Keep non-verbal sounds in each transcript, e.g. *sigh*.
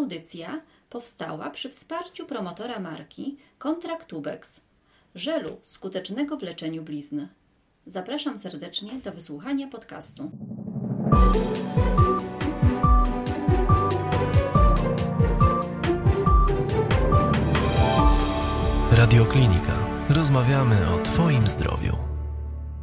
audycja powstała przy wsparciu promotora marki Kontraktubex, żelu skutecznego w leczeniu blizn. Zapraszam serdecznie do wysłuchania podcastu. Radioklinika. Rozmawiamy o Twoim zdrowiu.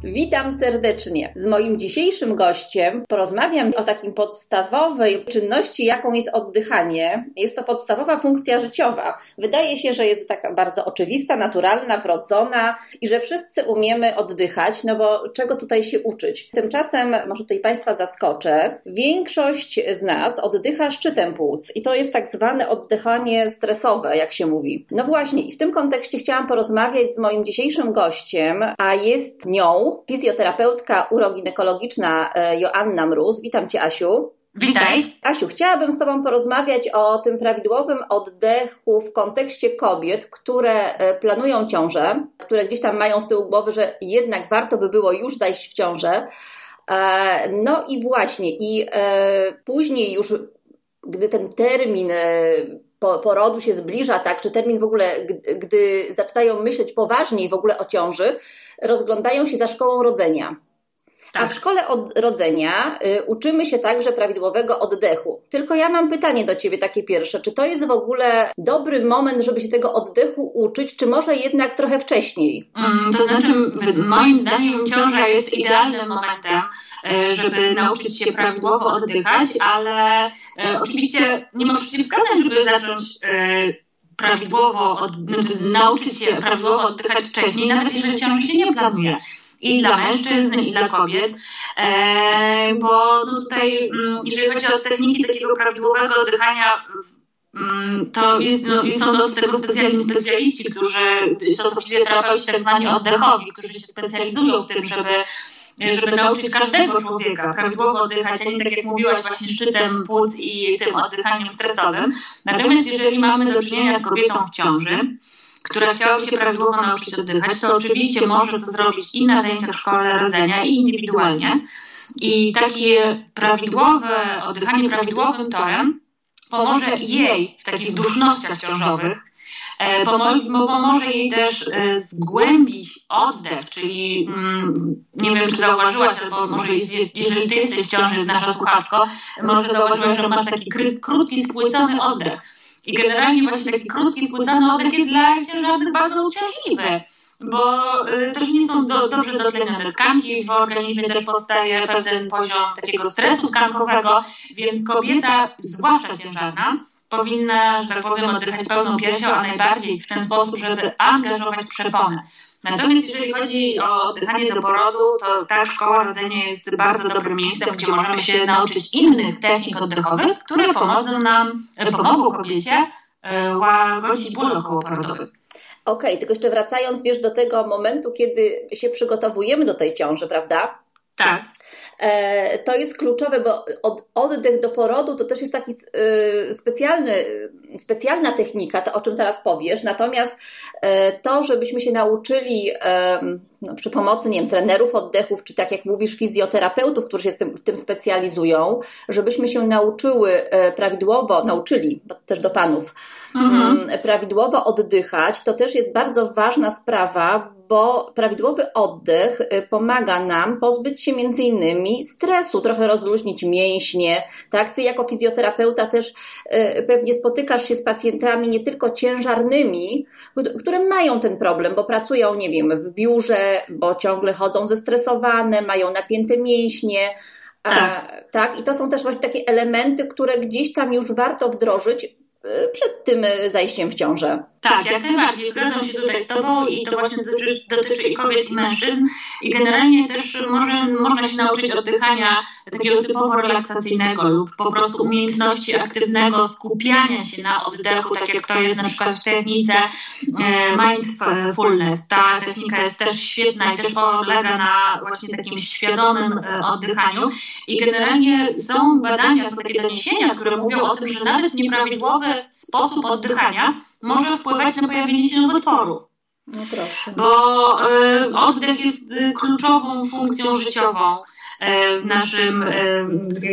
Witam serdecznie. Z moim dzisiejszym gościem porozmawiam o takim podstawowej czynności, jaką jest oddychanie. Jest to podstawowa funkcja życiowa. Wydaje się, że jest taka bardzo oczywista, naturalna, wrodzona i że wszyscy umiemy oddychać, no bo czego tutaj się uczyć? Tymczasem, może tutaj Państwa zaskoczę, większość z nas oddycha szczytem płuc i to jest tak zwane oddychanie stresowe, jak się mówi. No właśnie, i w tym kontekście chciałam porozmawiać z moim dzisiejszym gościem, a jest nią fizjoterapeutka uroginekologiczna e, Joanna Mróz. Witam Cię, Asiu. Witaj. Asiu, chciałabym z Tobą porozmawiać o tym prawidłowym oddechu w kontekście kobiet, które e, planują ciążę, które gdzieś tam mają z tyłu głowy, że jednak warto by było już zajść w ciążę. E, no i właśnie, i później już, gdy ten termin porodu się zbliża, tak, czy termin w ogóle, gdy zaczynają myśleć poważniej w ogóle o ciąży, rozglądają się za szkołą rodzenia. Tak. A w szkole od rodzenia y, uczymy się także prawidłowego oddechu. Tylko ja mam pytanie do Ciebie takie pierwsze. Czy to jest w ogóle dobry moment, żeby się tego oddechu uczyć, czy może jednak trochę wcześniej? Mm, to znaczy, moim zdaniem ciąża jest idealnym momentem, y, żeby nauczyć się prawidłowo oddychać, ale y, oczywiście nie ma przeciwwskazań, żeby zacząć prawidłowo, od, znaczy nauczyć się prawidłowo oddychać wcześniej, nawet jeżeli ciąży się nie planuje. I dla mężczyzn, i dla kobiet, e, bo no tutaj, mm, jeżeli chodzi o techniki takiego prawidłowego oddychania, mm, to jest, no, są do tego specjalni specjaliści, którzy są to fizjoterapeuci tak zwani oddechowi, którzy się specjalizują w tym, żeby żeby nauczyć każdego człowieka prawidłowo oddychać, a nie tak jak mówiłaś właśnie szczytem płuc i tym oddychaniem stresowym. Natomiast jeżeli mamy do czynienia z kobietą w ciąży, która chciałaby się prawidłowo nauczyć oddychać, to oczywiście może to zrobić i na zajęciach szkole rodzenia, i indywidualnie. I takie prawidłowe oddychanie prawidłowym torem pomoże jej w takich dusznościach ciążowych, E, pomoże jej też e, zgłębić oddech, czyli mm, nie wiem, czy zauważyłaś, albo może jeżeli ty jesteś w ciąży, nasza słuchaczko, może zauważyłaś, że masz taki krótki, spłycony oddech. I generalnie właśnie taki krótki, spłycony oddech jest dla ciężarnych bardzo uciążliwy bo y, też nie są do, dobrze dotlenione tkanki, w organizmie też powstaje pewien poziom takiego stresu tkankowego, więc kobieta, zwłaszcza ciężarna, powinna, że tak powiem, oddychać pełną piersią, a najbardziej w ten sposób, żeby angażować przeponę. Natomiast jeżeli chodzi o oddychanie do porodu, to ta szkoła rodzenia jest bardzo dobrym miejscem, gdzie możemy się nauczyć innych technik oddechowych, które pomogą nam, pomogą kobiecie e, łagodzić ból okołoporodowy. Okej, okay, tylko jeszcze wracając, wiesz, do tego momentu, kiedy się przygotowujemy do tej ciąży, prawda? Tak. E, to jest kluczowe, bo oddech do porodu to też jest taki e, specjalny, specjalna technika, to o czym zaraz powiesz. Natomiast e, to, żebyśmy się nauczyli no, przy pomocy, nie wiem, trenerów oddechów, czy tak jak mówisz, fizjoterapeutów, którzy się w tym specjalizują, żebyśmy się nauczyły prawidłowo, nauczyli, bo też do panów, mhm. Mm, prawidłowo oddychać, to też jest bardzo ważna sprawa, bo prawidłowy oddech y, pomaga nam pozbyć się między innymi stresu, trochę rozluźnić mięśnie, tak? Ty jako fizjoterapeuta też y, pewnie spotykasz się z pacjentami nie tylko ciężarnymi, które mają ten problem, bo pracują, nie wiem, w biurze, bo ciągle chodzą zestresowane, mają napięte mięśnie, tak. tak? I to są też właśnie takie elementy, które gdzieś tam już warto wdrożyć przed tym zajściem w ciążę. Tak, jak najbardziej. Zgadzam się tutaj z Tobą i to właśnie dotyczy, dotyczy i kobiet, i mężczyzn. I generalnie też może, można się nauczyć oddychania takiego typowo relaksacyjnego lub po prostu umiejętności aktywnego skupiania się na oddechu, tak jak to jest na przykład w technice e, mindfulness. Ta technika jest też świetna i też polega na właśnie takim świadomym e, oddychaniu. I generalnie są badania, są takie doniesienia, które mówią o tym, że nawet nieprawidłowy sposób oddychania może wpływać na pojawienie się nowotworów. No proszę. Bo y, oddech jest y, kluczową funkcją życiową. W naszym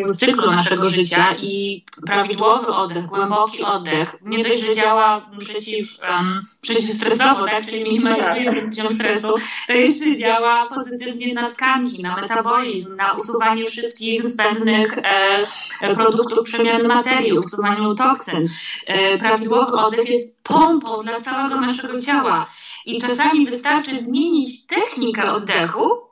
w cyklu naszego życia i prawidłowy oddech, głęboki oddech, nie dość, że działa przeciw, um, przeciwstresowo, tak? czyli minimalizuje poziom stresu, to jeszcze działa pozytywnie na tkanki, na metabolizm, na usuwanie wszystkich zbędnych e, produktów przemiany materii, usuwaniu toksyn. E, prawidłowy oddech jest pompą dla całego naszego ciała. I czasami wystarczy zmienić technikę oddechu,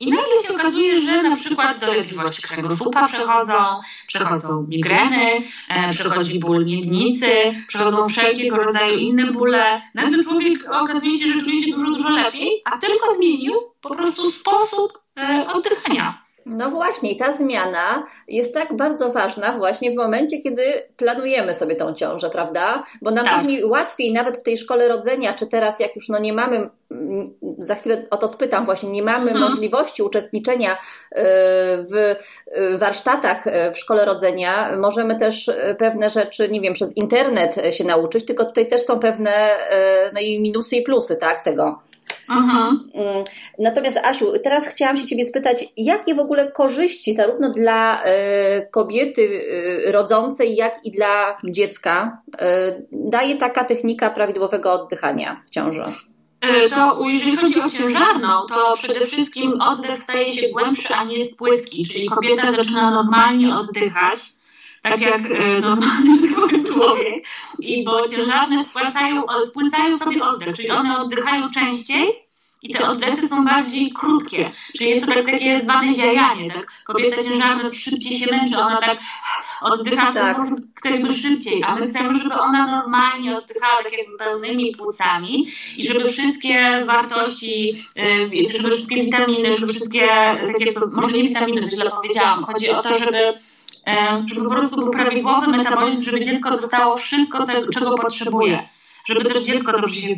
i nagle się okazuje, że na przykład dolegliwości kręgosłupa przechodzą, przechodzą migreny, e, przechodzi ból miednicy, przechodzą wszelkiego rodzaju inne bóle. Nagle człowiek okazuje się, że czuje się dużo, dużo lepiej, a tylko zmienił po prostu sposób e, oddychania. No właśnie, ta zmiana jest tak bardzo ważna właśnie w momencie, kiedy planujemy sobie tą ciążę, prawda? Bo nam tak. później łatwiej nawet w tej szkole rodzenia, czy teraz jak już no nie mamy, mm, za chwilę o to spytam właśnie, nie mamy mhm. możliwości uczestniczenia y, w warsztatach y, w szkole rodzenia, możemy też y, pewne rzeczy, nie wiem, przez internet się nauczyć, tylko tutaj też są pewne no i minusy i plusy, tak, tego. Mhm. Mm. Natomiast Asiu, teraz chciałam się Ciebie spytać, jakie w ogóle korzyści zarówno dla e, kobiety e, rodzącej, jak i dla dziecka e, daje taka technika prawidłowego oddychania w ciąży? To jeżeli chodzi o ciężarną, to przede wszystkim oddech staje się głębszy, a nie jest płytki, czyli kobieta zaczyna normalnie oddychać tak jak normalny *laughs* człowiek, i bo ciężarne spłacają, spłycają sobie oddech, czyli one oddychają częściej, i te oddechy są bardziej krótkie, czyli jest to tak, takie zwane ziajanie, tak? Kobieta ciężarna szybciej się męczy, ona tak oddycha w ten tak. sposób jakby szybciej, a my chcemy, żeby ona normalnie oddychała tak jakby pełnymi płucami i żeby wszystkie wartości, y, żeby wszystkie witaminy, żeby wszystkie, tak jakby, może nie witaminy, źle powiedziałam, chodzi o to, żeby e, żeby po prostu był prawidłowy metabolizm, żeby dziecko dostało wszystko, te, czego potrzebuje żeby też dziecko dobrze się,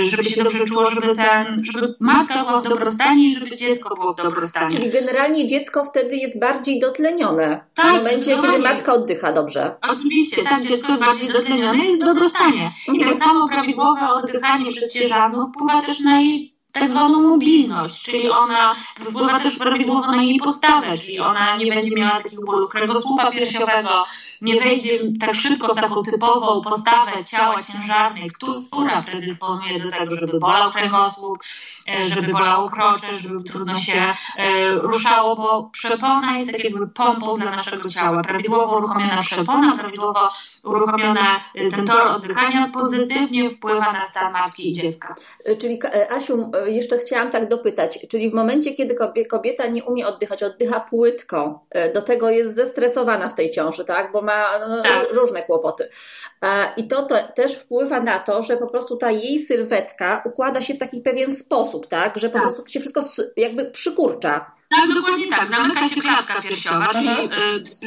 y, żeby się dobrze czuło, żeby, ten, żeby matka była w dobrostanie i żeby dziecko było w dobrostanie. Czyli generalnie dziecko wtedy jest bardziej dotlenione tak, w momencie, kiedy matka oddycha dobrze. Oczywiście, tak, dziecko jest bardziej dotlenione i jest w dobrostanie. I tak samo prawidłowe oddychanie przez ciężarną wpływa też na jej tak zwaną mobilność, czyli ona wpływa też prawidłowo na jej postawę, czyli ona nie będzie miała takich bólów kręgosłupa piersiowego, nie wejdzie tak szybko w taką typową postawę ciała ciężarnej, która predysponuje do tego, żeby bolał kręgosłup, e, żeby bolało krocze, żeby trudno się e, ruszało, bo przepona jest tak jakby pompą dla naszego ciała. Prawidłowo uruchomiona przepona, prawidłowo uruchomiona e, ten tor oddychania pozytywnie wpływa na stan matki i dziecka. Czyli Asiu, jeszcze chciałam tak dopytać, czyli w momencie, kiedy kobieta nie umie oddychać, oddycha płytko, e, do tego jest zestresowana w tej ciąży, tak? Bo ma no, tak. różne kłopoty. I to, to też wpływa na to, że po prostu ta jej sylwetka układa się w taki pewien sposób, tak? Że po tak. prostu to się wszystko jakby przykurcza. Tak, dokładnie tak. Zamyka się klatka piersiowa, czyli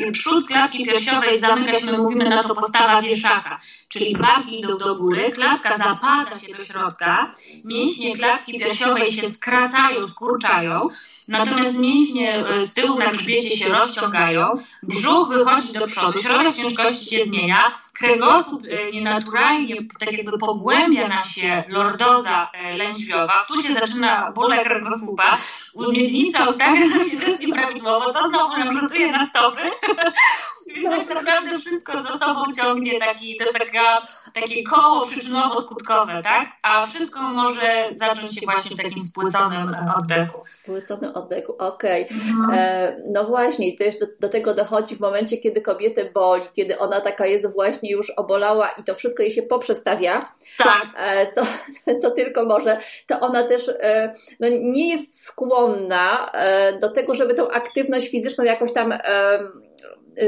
y, przód klatki piersiowej zamyka się, my mówimy na to postawa wieszaka, czyli barki idą do góry, klatka zapada się do środka, mięśnie klatki piersiowej się skracają, skurczają, natomiast mięśnie y, z tyłu na grzbiecie się rozciągają, brzuch wychodzi do przodu, środek ciężkości się zmienia, kręgosłup y, nienaturalnie tak jakby pogłębia nam się lordoza lędźwiowa, tu się zaczyna bóle kręgosłupa, miednica ostatnia *laughs* nam się też nieprawidłowo, to znowu nam rzutuje na stopy. *laughs* Więc tak naprawdę wszystko za sobą ciągnie taki, to jest taka, takie koło przyczynowo-skutkowe, tak? A wszystko może zacząć się właśnie w takim spłyconym oddechu. Spłyconym oddechu, okej. Okay. Mhm. E, no właśnie, też do, do, tego dochodzi w momencie, kiedy kobietę boli, kiedy ona taka jest właśnie już obolała i to wszystko jej się poprzestawia. Tak. E, co, *laughs* co tylko może, to ona też e, no, nie jest skłonna e, do tego, żeby tą aktywność fizyczną jakoś tam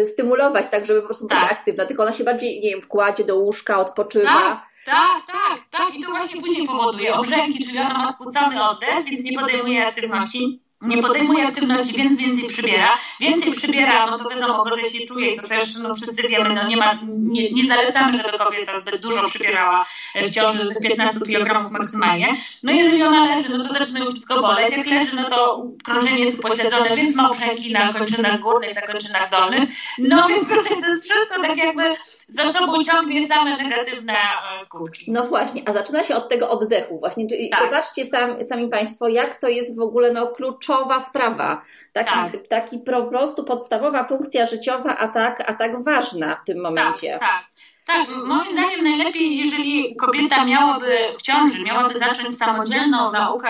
stymulować, tak, żeby po prostu tak. być aktywna, tylko ona się bardziej, nie wiem, wkładzie do łóżka, odpoczywa. Tak, tak, tak, tak. I to właśnie później powoduje obrzęki, czyli ona ma spłucony oddech, więc nie podejmuje aktywności nie podejmuje aktywności, więc więcej przybiera. Więcej przybiera, no to wiadomo, gorzej się czuje i to też no, wszyscy wiemy, no nie, ma, nie, nie zalecamy, żeby kobieta zbyt dużo przybierała w ciąży do tych 15 kg maksymalnie. No jeżeli ona leży, no to zaczyna już wszystko boleć. Jak leży, no to krążenie jest upośledzone, więc ma uprzęgi na kończynach górnych, na kończynach dolnych. No *laughs* więc tutaj to jest wszystko tak jakby za sobą ciągnie same negatywne e, skutki. No właśnie, a zaczyna się od tego oddechu właśnie, czyli tak. zobaczcie sam, sami Państwo, jak to jest w ogóle no, klucz kluczowa sprawa. Taki, tak. taki po prostu podstawowa funkcja życiowa, a tak, a tak ważna w tym momencie. Tak, tak. Tak, moim zdaniem najlepiej, jeżeli kobieta miałaby w ciąży, miałaby zacząć samodzielną naukę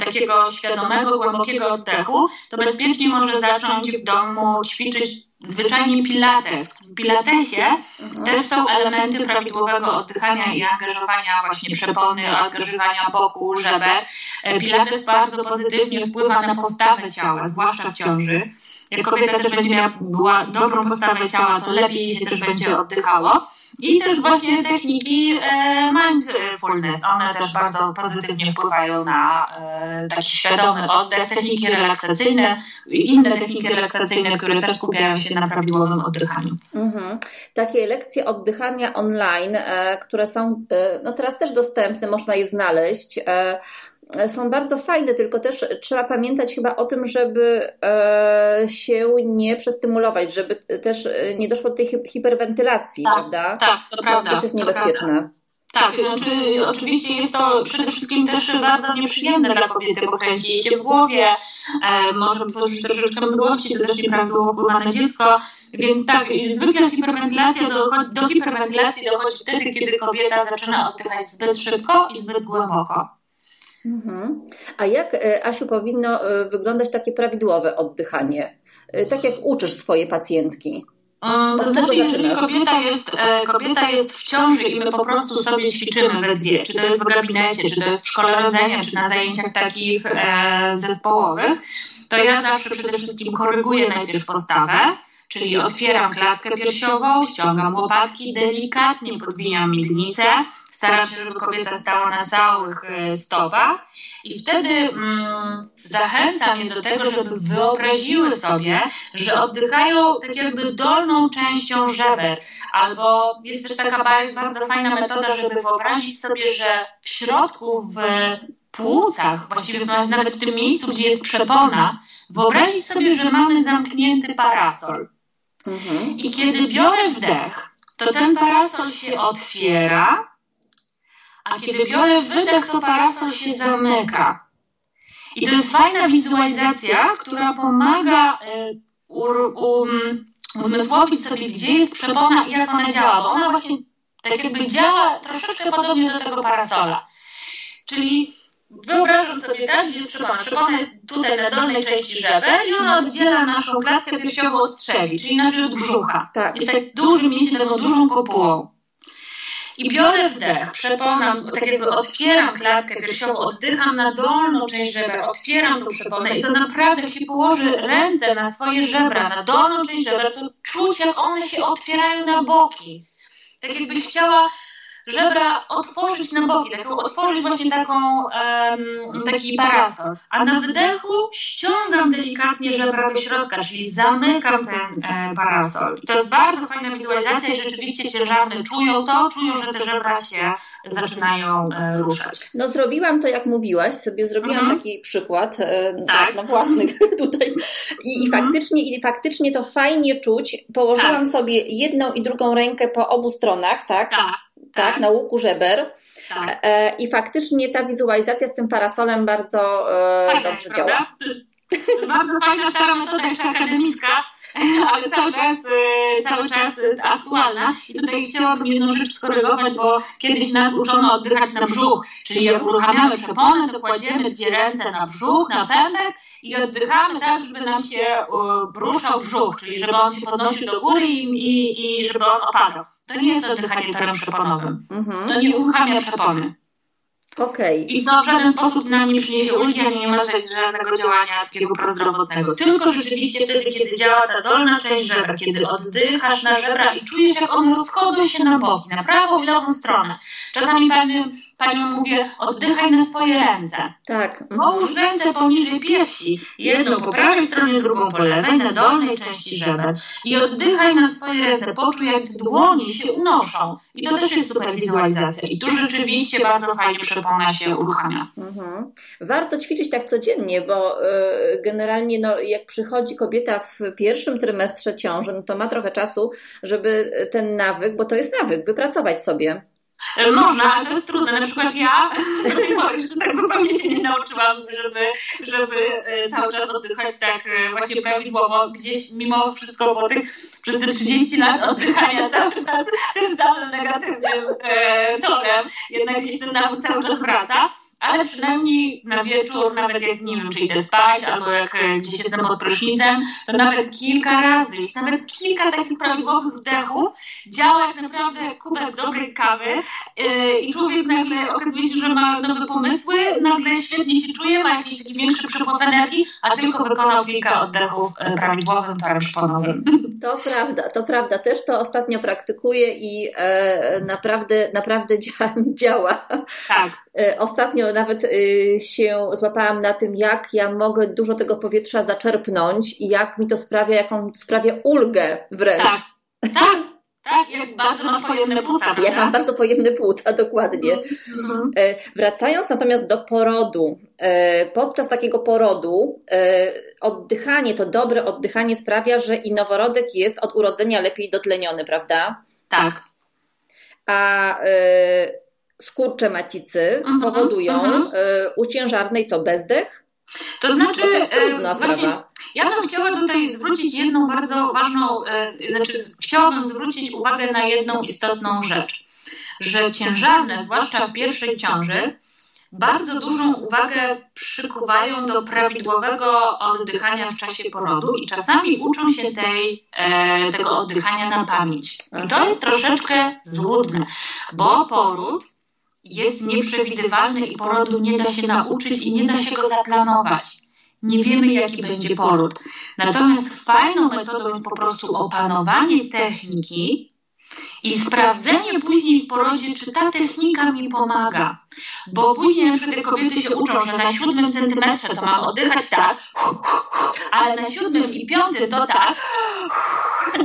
takiego świadomego, głębokiego oddechu, to bezpiecznie może zacząć w domu ćwiczyć zwyczajnie pilates. W pilatesie mhm. też są elementy prawidłowego oddychania i angażowania właśnie przepony, angażowania boku, żeber. Pilates bardzo pozytywnie wpływa na postawę ciała, zwłaszcza w ciąży. Jak kobieta też będzie miała dobrą postawę ciała, to lepiej się też będzie oddychało. I też właśnie techniki e, mindfulness, one też bardzo pozytywnie wpływają na e, taki świadomy oddech, techniki relaksacyjne, inne techniki relaksacyjne, które też skupiają się na prawidłowym oddychaniu. Mhm. Takie lekcje oddychania online, e, które są no teraz też dostępne, można je znaleźć są bardzo fajne, tylko też trzeba pamiętać chyba o tym, żeby e, się nie przestymulować, żeby też nie doszło do tej hiperwentylacji, tak, prawda? Tak, to prawda. To też jest niebezpieczne. Tak, znaczy oczywiście jest to przede wszystkim też bardzo nieprzyjemne dla kobiety, bo kręci jej się w głowie, e, może tworzyć troszeczkę mdłości, to też nieprawidłowo wpływa na dziecko, więc tak, zwykle hiperwentylacja do, do hiperwentylacji dochodzi wtedy, kiedy kobieta zaczyna oddychać zbyt szybko i zbyt głęboko. Mhm. A jak, e, Asiu, powinno e, wyglądać takie prawidłowe oddychanie? E, tak jak uczysz swoje pacjentki? To znaczy, jeżeli kobieta jest, kobieta jest w ciąży i my po prostu sobie ćwiczymy we dwie, czy to jest w gabinecie, czy to jest w szkole rodzenia, czy na zajęciach takich zespołowych, to ja zawsze przede wszystkim koryguję najpierw postawę, czyli otwieram klatkę piersiową, ściągam łopatki, delikatnie podwijam miednicę, staram się, żeby kobieta stała na całych e, stopach i wtedy mm, zachęcam je do tego, żeby wyobraziły sobie, że oddychają tak jakby dolną częścią żeber. Albo jest też taka bardzo fajna metoda, żeby wyobrazić sobie, że w środku, w płucach, właściwie nawet w tym miejscu, gdzie jest przepona, wyobrazić sobie, że mamy zamknięty parasol. Mhm. I kiedy biorę wdech, to ten parasol się otwiera a kiedy biorę wydech, to parasol się zamyka. I to jest fajna wizualizacja, która pomaga y, um, uzmysłowić sobie, gdzie jest przepona i jak ona działa, bo ona właśnie tak jakby działa troszeczkę podobnie do tego parasola. Czyli wyobrażam sobie tak, gdzie jest przepona. Przepona jest tutaj na dolnej części żeber i ona oddziela naszą klatkę piersiową od trzewi, czyli nasz brzucha. Tak. Jest tak duży mięsień, taką dużą kopułą. I biorę wdech, przeponam, tak jakby otwieram klatkę piersiową, oddycham na dolną część żeber, otwieram tą przeponę i to naprawdę jak się położy ręce na swoje żebra, na dolną część żeber, to czuć jak one się otwierają na boki. Tak jakbyś chciała żebra otworzyć na boki, taką, otworzyć właśnie taką, um, taki parasol. A na wydechu ściągam delikatnie żebra do środka, czyli zamykam ten e, parasol. I to jest bardzo fajna wizualizacja i rzeczywiście ciężarne czują to, czują, że te żebra się zaczynają e, ruszać. No zrobiłam to, jak mówiłaś, sobie zrobiłam mhm. taki przykład e, tak. na własnych *laughs* tutaj I, i, mhm. faktycznie, i faktycznie to fajnie czuć. Położyłam tak. sobie jedną i drugą rękę po obu stronach, tak? Tak tak, tak, na łuku żeber. Tak. E, I faktycznie ta wizualizacja z tym parasolem bardzo e, dobrze prawda? działa. To jest bardzo fajna, stara metoda jeszcze akademicka, ale cały czas, e, cały czas aktualna. I tutaj chciałabym jedną rzecz skorygować, bo kiedyś nas uczono oddychać na brzuch, czyli jak uruchamiamy przeponę, to kładziemy dwie ręce na brzuch, na pępek i oddychamy tak, żeby nam się ruszał brzuch, czyli żeby on się podnosił do góry i, i, i żeby on opadał. To nie jest oddychanie torem przeponowym. Mhm. To nie uruchamia przepony. Okay. I to w żaden sposób nam nie przyniesie ulgi, ani nie ma żadnego działania takiego prozdrowotnego. Tylko rzeczywiście wtedy, kiedy działa ta dolna część żebra, kiedy oddychasz na żebra i czujesz, jak one rozchodzą się na boki, na prawą i lewą stronę. Czasami pani, panią mówię, oddychaj na swoje ręce. Tak. Połóż ręce poniżej piersi, jedną po prawej stronie, drugą po lewej, na dolnej części żeber i oddychaj na swoje ręce. Poczuj, jak dłonie się unoszą. I to też jest super wizualizacja. I tu rzeczywiście bardzo fajnie przepona się uruchamia. Mhm. Warto ćwiczyć tak codziennie, bo y, generalnie no, jak przychodzi kobieta w pierwszym trymestrze ciąży, no to ma trochę czasu, żeby ten nawyk, bo to jest nawyk, wypracować sobie. E, można, ale to jest trudne. Na przykład *laughs* ja jeszcze tak zupełnie się nie nauczyłam, żeby, żeby e, cały czas oddychać tak e, właśnie prawidłowo. Gdzieś mimo wszystko po tych, przez te 30 lat oddychania *laughs* cały czas tym samym negatywnym e, torem, jednak gdzieś ten nawód cały czas wraca ale przynajmniej na wieczór, nawet jak nie wiem, czy idę spać, albo jak e, gdzieś jestem pod prysznicem, to nawet kilka razy, już nawet kilka takich prawidłowych wdechów działa jak naprawdę kubek dobrej kawy yy, i człowiek nagle okazuje się, że ma nowe pomysły, nagle świetnie się czuje, ma jakiś taki większy przepływ energii, a tylko wykonał kilka oddechów yy, prawidłowym torem szponowym. *laughs* To prawda, to prawda. Też to ostatnio praktykuję i e, naprawdę, naprawdę *laughs* działa. Tak. Ostatnio nawet y, się złapałam na tym, jak ja mogę dużo tego powietrza zaczerpnąć i jak mi to sprawia, jaką sprawia ulgę wręcz. Tak, tak. Tak, jak bardzo masz pojemne płuca. Ja mam bardzo pojemne płuca, dokładnie. Mhm. E, wracając natomiast do porodu. E, podczas takiego porodu e, oddychanie, to dobre oddychanie sprawia, że i noworodek jest od urodzenia lepiej dotleniony, prawda? Tak. A skurcze macicy uh-huh, powodują uh-huh. u ciężarnej co, bezdech? To znaczy, to jest trudna e, właśnie, sprawa. Ja bym chciała tutaj zwrócić jedną bardzo ważną, e, znaczy chciałabym zwrócić uwagę na jedną istotną rzecz, że ciężarne, zwłaszcza w pierwszej ciąży, bardzo dużą uwagę przykuwają do prawidłowego oddychania w czasie porodu i czasami uczą się tej, e, tego oddychania na pamięć. I to jest troszeczkę złudne, bo poród jest nieprzewidywalny i porodu nie da się nauczyć i nie da się go zaplanować. Nie wiemy, jaki będzie poród. Natomiast fajną metodą jest po prostu opanowanie techniki i sprawdzenie później w porodzie, czy ta technika mi pomaga. Bo później na przykład kobiety się uczą, że na siódmym centymetrze to mam oddychać tak, ale na siódmym i piątym to tak,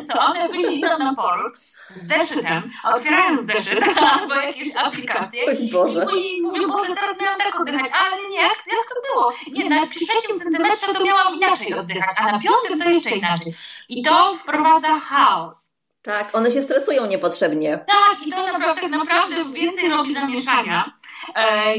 to one idą na poród z zeszytem, otwierają zeszyt. *laughs* albo jakieś aplikacje. i później mówią, Boże, teraz miałam tak oddychać, ale nie, jak, jak to było? Nie, na trzecim centymetrze to miałam inaczej oddychać, a na piątym to jeszcze inaczej. I to wprowadza chaos. Tak, one się stresują niepotrzebnie. Tak, i to naprawdę, tak naprawdę więcej robi zamieszania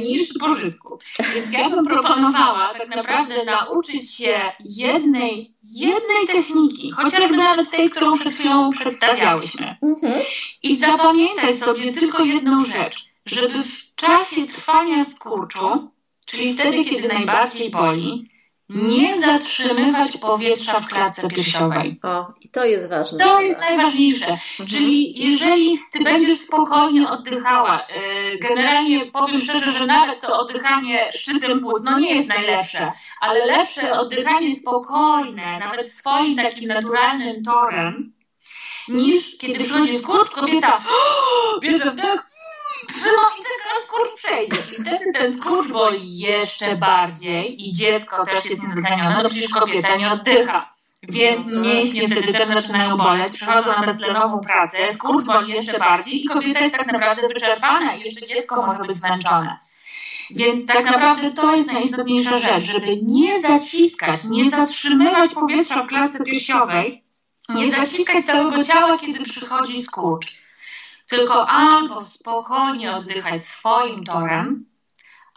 niż pożytku. Więc ja bym proponowała tak naprawdę nauczyć się jednej, jednej techniki, chociażby nawet tej, którą przed chwilą przedstawiałyśmy. Mhm. I zapamiętaj sobie tylko jedną rzecz, żeby w czasie trwania skurczu, czyli wtedy, kiedy najbardziej boli, nie zatrzymywać powietrza w klatce piersiowej. O, i to jest ważne. To jest najważniejsze. Mhm. Czyli jeżeli ty będziesz spokojnie oddychała, y, generalnie powiem szczerze, że nawet to oddychanie szczytem płuc, no nie jest najlepsze, ale lepsze oddychanie spokojne, nawet swoim takim naturalnym torem, niż kiedy przychodzi skurcz, kobieta *gasps* bierze wdech, trzyma i czeka, aż skurcz przejdzie. I wtedy ten skurcz boli jeszcze bardziej i dziecko też jest niedotlenione, no przecież kobieta nie oddycha. Więc mięśnie wtedy też zaczynają boleć, przechodzą na beztlenową pracę, skurcz boli jeszcze bardziej i kobieta jest tak naprawdę wyczerpana i jeszcze dziecko może być zmęczone. Więc tak naprawdę to jest najistotniejsza rzecz, żeby nie zaciskać, nie zatrzymywać powietrza w klatce piersiowej, nie zaciskać całego ciała, kiedy przychodzi skurcz tylko albo spokojnie oddychać swoim torem,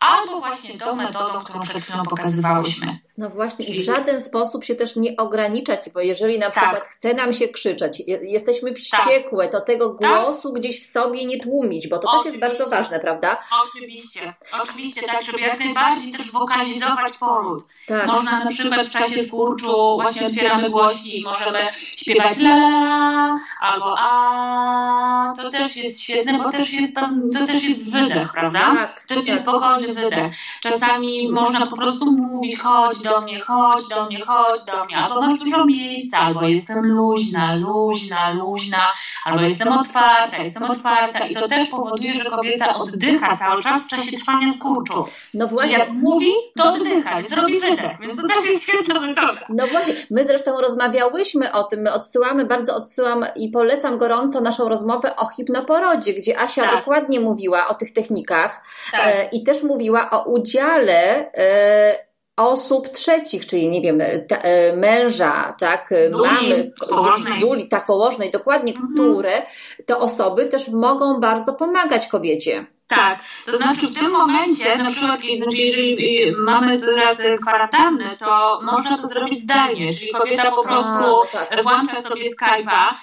albo właśnie tą metodą, którą przed chwilą pokazywałyśmy. No właśnie, Czyli... i w żaden sposób się też nie ograniczać, bo jeżeli na przykład tak. chce nam się krzyczeć, jesteśmy wściekłe, tak. to tego tak. głosu tak. gdzieś w sobie nie tłumić, bo to Oczywiście. też jest bardzo ważne, prawda? Oczywiście, oczywiście, tak, żeby jak najbardziej też wokalizować poród. Tak. Można na przykład w czasie skurczu właśnie otwieramy głośnik i możemy śpiewać la, la, albo a, to też jest świetne, bo też jest tam, to też jest wydech, prawda? Tak, to jest spokojny wydech. Czasami można po prostu mówić, chodź do mnie, chodź do mnie, chodź do mnie, albo masz dużo miejsca, albo jestem luźna, luźna, luźna, albo jestem otwarta, jestem otwarta i to też powoduje, że kobieta oddycha cały czas w czasie trwania skurczu. No właśnie. Jak mówi, to oddycha, zrobi wydech, więc to też jest świetna metoda. No właśnie, my zresztą rozmawiałyśmy o tym, my odsyłamy, bardzo odsyłam i polecam gorąco naszą rozmowę o hipnoporodzie, gdzie Asia tak. dokładnie mówiła o tych technikach tak. e, i też mówiła o udziale e, osób trzecich, czyli nie wiem, ta, męża, tak, duli, mamy, położnej. duli, tak, położnej, dokładnie, mhm. które te osoby też mogą bardzo pomagać kobiecie. Tak, to znaczy w tym momencie, na przykład, znaczy jeżeli mamy teraz kwarantannę, to można to zrobić zdalnie, czyli kobieta po prostu A, tak. włącza sobie Skype'a e,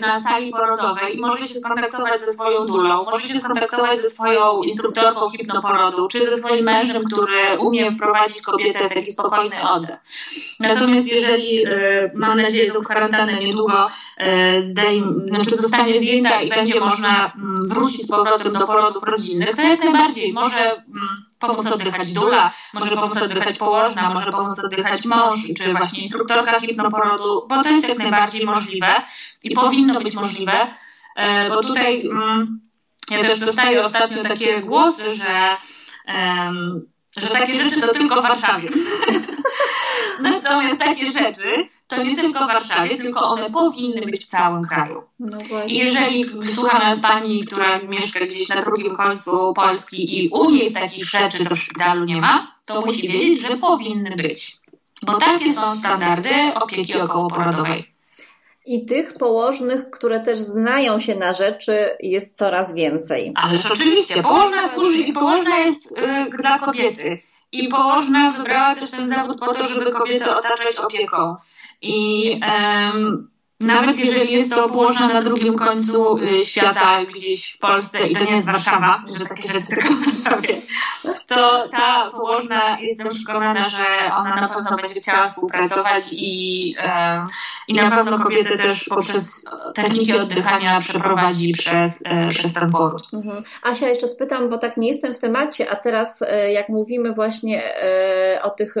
na sali porodowej i może się skontaktować ze swoją dulą, może się skontaktować ze swoją instruktorką hipnoporodu, czy ze swoim mężem, który umie wprowadzić kobietę w taki spokojny oddech. Natomiast jeżeli, e, mam nadzieję, że kwarantannę niedługo e, zdejm, znaczy zostanie zdjęta i będzie można mm, wrócić z powrotem do porodów rodzinnych, to jak najbardziej. Może mm, pomóc oddychać dula, może pomóc oddychać położna, może pomóc oddychać mąż, czy właśnie instruktorka hipnoporodu, bo to jest jak najbardziej możliwe i powinno być możliwe, e, bo tutaj mm, ja też dostaję ostatnio takie głosy, że, że takie rzeczy to tylko w Warszawie. *laughs* *laughs* Natomiast takie rzeczy to nie tylko w Warszawie, tylko one powinny być w całym kraju. No I jeżeli słucha nas pani, która mieszka gdzieś na drugim końcu Polski i u niej takich rzeczy to w szpitalu nie ma, to musi wiedzieć, że powinny być. Bo takie są standardy opieki okołoporodowej. I tych położnych, które też znają się na rzeczy, jest coraz więcej. Ależ oczywiście, położna służy i położna jest y, dla kobiety. I położna wybrała też ten zawód po to, żeby kobietę otaczać opieką. I um, nawet jeżeli jest to położna na drugim końcu y, świata, gdzieś w Polsce i to nie jest Warszawa, że takie rzeczy tylko w Warszawie, to ta położna jestem przekonana, że ona na pewno będzie chciała współpracować i, i na pewno kobiety też poprzez techniki oddychania przeprowadzi przez, e, przez ten poród. Mhm. Asia, jeszcze spytam, bo tak nie jestem w temacie, a teraz e, jak mówimy właśnie e, o tych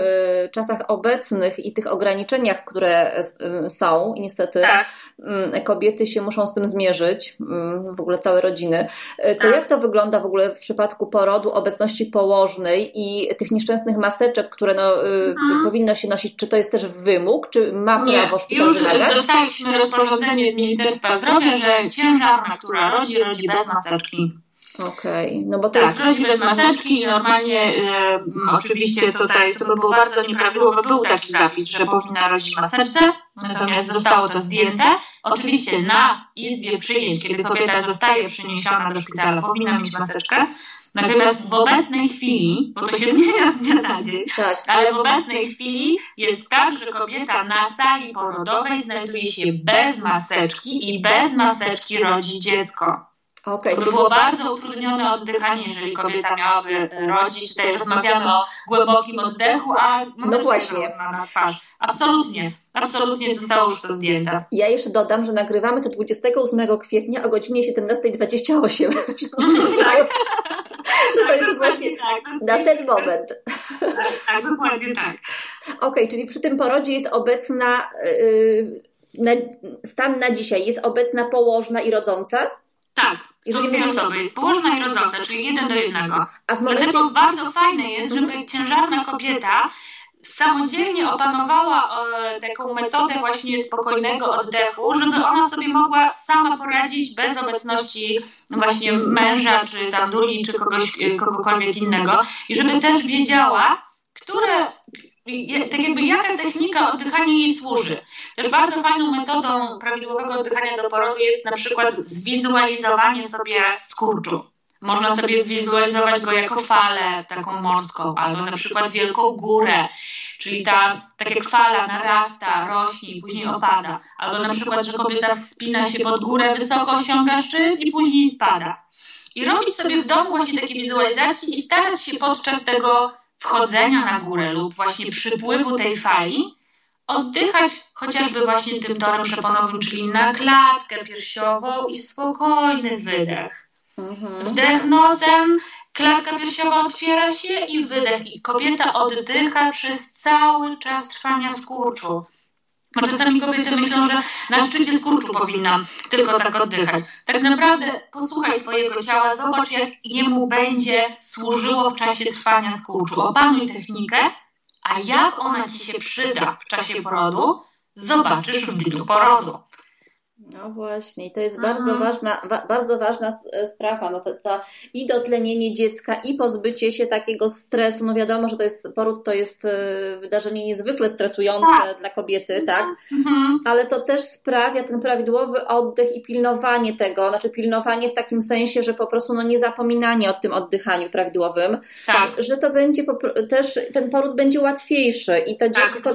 czasach obecnych i tych ograniczeniach, które są i niestety tak. Mm, kobiety się muszą z tym zmierzyć, mm, w ogóle całe rodziny, to tak. jak to wygląda w ogóle w przypadku porodu, obecności położnej i tych nieszczęsnych maseczek, które no, mhm. powinno się nosić, czy to jest też wymóg, czy ma nie, prawo szpital już wymagać? dostaliśmy rozporządzenie z Ministerstwa Zdrowia, że ciężarna, która rodzi, rodzi bez maseczki. Okej, okay. no bo to tak, jest... rodzi bez maseczki i normalnie y, oczywiście tutaj to by było bardzo nieprawidłowo, był taki zapis, że powinna rodzić maseczce, natomiast zostało to zdjęte. Oczywiście na izbie przyjęć, kiedy kobieta zostaje przyniesiona do szpitala, powinna mieć maseczkę, Natomiast w obecnej chwili, bo to się zmienia z dnia na dzień, tak. ale w obecnej chwili jest tak, że kobieta na sali porodowej znajduje się bez maseczki i bez maseczki rodzi dziecko. Okay. To by było bardzo utrudnione oddychanie, jeżeli kobieta miałaby rodzić. Tutaj rozmawiamy o głębokim oddechu, a no właśnie. na twarz. Absolutnie, absolutnie zostało już to zdjęte. Ja jeszcze dodam, że nagrywamy to 28 kwietnia o godzinie 17.28. *laughs* tak. *laughs* że to jest właśnie tak, na ten moment. Tak, tak dokładnie tak. Okej, okay, czyli przy tym porodzie jest obecna, yy, na, stan na dzisiaj, jest obecna położna i rodząca? Tak, są dwie osoby, jest położna i rodząca, czyli jeden do jednego. Dlatego bardzo fajne jest, żeby ciężarna kobieta samodzielnie opanowała e, taką metodę właśnie spokojnego oddechu, żeby ona sobie mogła sama poradzić bez obecności właśnie męża, czy tam duli, czy kogoś, e, kogokolwiek innego. I żeby też wiedziała, które tak jakby jaka technika oddychania jej służy. Też bardzo fajną metodą prawidłowego oddychania do porodu jest na przykład zwizualizowanie sobie skurczu. Można sobie zwizualizować go jako falę taką morską, albo na przykład wielką górę, czyli ta, tak jak fala narasta, rośnie później opada. Albo na przykład, że kobieta wspina się pod górę, wysoko osiąga szczyt i później spada. I robić sobie w domu właśnie takie wizualizacje i starać się podczas tego wchodzenia na górę lub właśnie przypływu tej fali oddychać chociażby właśnie tym torem przeponowym, czyli na klatkę piersiową i spokojny wydech. Mhm. Wdech nosem, klatka piersiowa otwiera się i wydech. I kobieta oddycha przez cały czas trwania skurczu. Bo czasami kobiety myślą, że na szczycie skurczu powinna tylko tak oddychać. Tak naprawdę posłuchaj swojego ciała, zobacz jak jemu będzie służyło w czasie trwania skurczu. Opanuj technikę, a jak ona Ci się przyda w czasie porodu, zobaczysz w dniu porodu. No właśnie, i to jest bardzo mhm. ważna, wa, bardzo ważna e, sprawa. No to, to i dotlenienie dziecka, i pozbycie się takiego stresu. No wiadomo, że to jest poród to jest e, wydarzenie niezwykle stresujące tak. dla kobiety, tak? Mhm. Ale to też sprawia ten prawidłowy oddech i pilnowanie tego, znaczy pilnowanie w takim sensie, że po prostu no nie zapominanie o tym oddychaniu prawidłowym, tak. że to będzie też ten poród będzie łatwiejszy i to tak, dziecko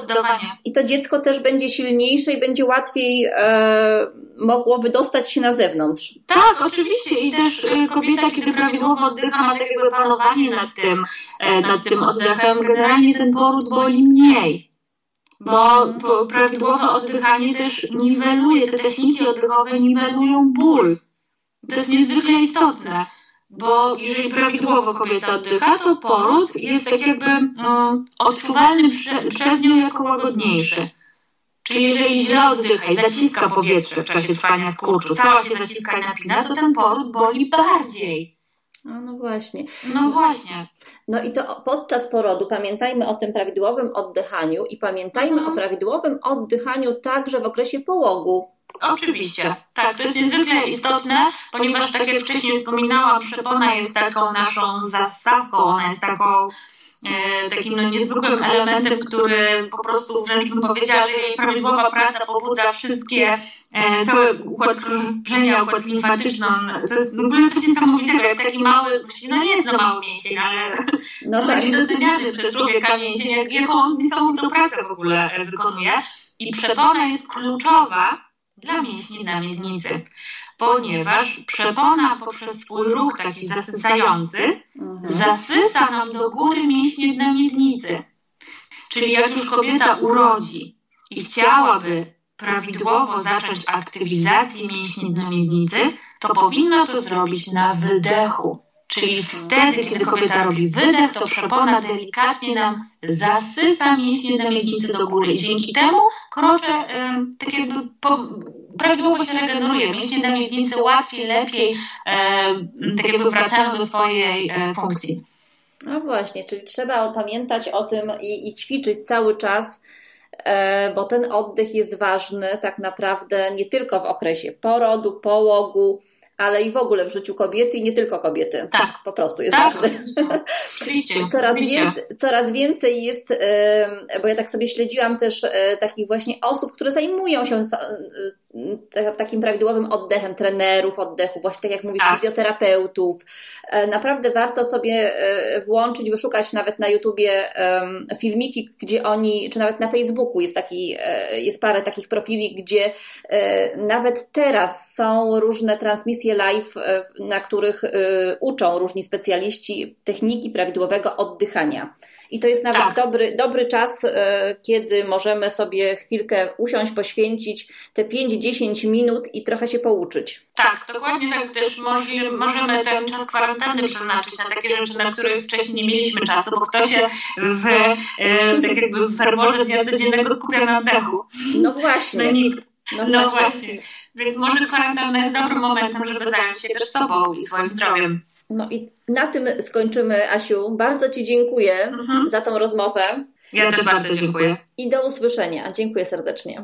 i to dziecko też będzie silniejsze i będzie łatwiej e, mogło wydostać się na zewnątrz. Tak, oczywiście i też y, kobieta, kiedy prawidłowo oddycha, ma tak jakby panowanie nad tym, e, nad tym oddechem, generalnie ten poród boli mniej. Bo prawidłowe oddychanie też niweluje, te techniki oddechowe niwelują ból. To jest niezwykle istotne, bo jeżeli prawidłowo kobieta oddycha, to poród jest tak jakby um, odczuwalny prze, przez nią jako łagodniejszy. Czyli jeżeli źle oddycha i zaciska powietrze w czasie trwania skurczu, cała się zaciska i napina, to ten poród boli bardziej. No, no właśnie. No właśnie. No i to podczas porodu pamiętajmy o tym prawidłowym oddychaniu i pamiętajmy mhm. o prawidłowym oddychaniu także w okresie połogu. Oczywiście. Tak, to jest niezwykle istotne, ponieważ tak jak wcześniej wspominałam, przepona jest taką naszą zastawką, ona jest taką takim no, niezwykłym elementem, który po prostu wręcz bym powiedziała, że jej prawidłowa praca pobudza wszystkie, e, cały układ krążenia, układ limfatyczny. To jest w ogóle coś niesamowitego, jak taki mały, no nie jest *laughs* to mały mięsień, ale no tak. niedoceniany przez człowieka mięsień, jak, jaką on niesamowitą pracę w ogóle wykonuje. I przepona jest kluczowa dla mięśni na miednicy ponieważ przepona poprzez swój ruch taki zasysający mhm. zasysa nam do góry mięśnie na miednicy. Czyli jak już kobieta urodzi i chciałaby prawidłowo zacząć aktywizację mięśni na miednicy, to powinna to zrobić na wydechu. Czyli wtedy, kiedy kobieta robi wydech, to przepona delikatnie nam zasysa mięśnie na miednicy do góry. I dzięki temu krocze tak jakby po, prawidłowo się regeneruje. Mięśnie na miednicy łatwiej, lepiej tak jakby wracają do swojej e, funkcji. No właśnie, czyli trzeba pamiętać o tym i, i ćwiczyć cały czas, e, bo ten oddech jest ważny tak naprawdę nie tylko w okresie porodu, połogu, ale i w ogóle w życiu kobiety i nie tylko kobiety. Tak. Po prostu jest tak. Oczywiście. *laughs* coraz, więcej, coraz więcej jest, bo ja tak sobie śledziłam też e, takich właśnie osób, które zajmują się takim prawidłowym oddechem trenerów oddechu, właśnie tak jak mówisz, tak. fizjoterapeutów. E, naprawdę warto sobie e, włączyć, wyszukać nawet na YouTubie filmiki, gdzie oni, czy nawet na Facebooku jest taki, e, jest parę takich profili, gdzie nawet teraz są różne transmisje live, na których uczą różni specjaliści techniki prawidłowego oddychania. I to jest nawet tak. dobry, dobry czas, kiedy możemy sobie chwilkę usiąść, poświęcić te 5-10 minut i trochę się pouczyć. Tak, dokładnie tak. Też możemy ten czas kwarantanny przeznaczyć na takie rzeczy, na które wcześniej nie mieliśmy czasu, bo ktoś się w, e, tak jakby w ferworze dnia codziennego skupia na oddechu. No właśnie. No, nikt. No, no właśnie. właśnie. Więc może kwarantanna jest dobrym momentem, żeby zająć się też sobą i swoim zdrowiem. No i na tym skończymy, Asiu. Bardzo Ci dziękuję mhm. za tą rozmowę. Ja też bardzo dziękuję. I do usłyszenia. Dziękuję serdecznie.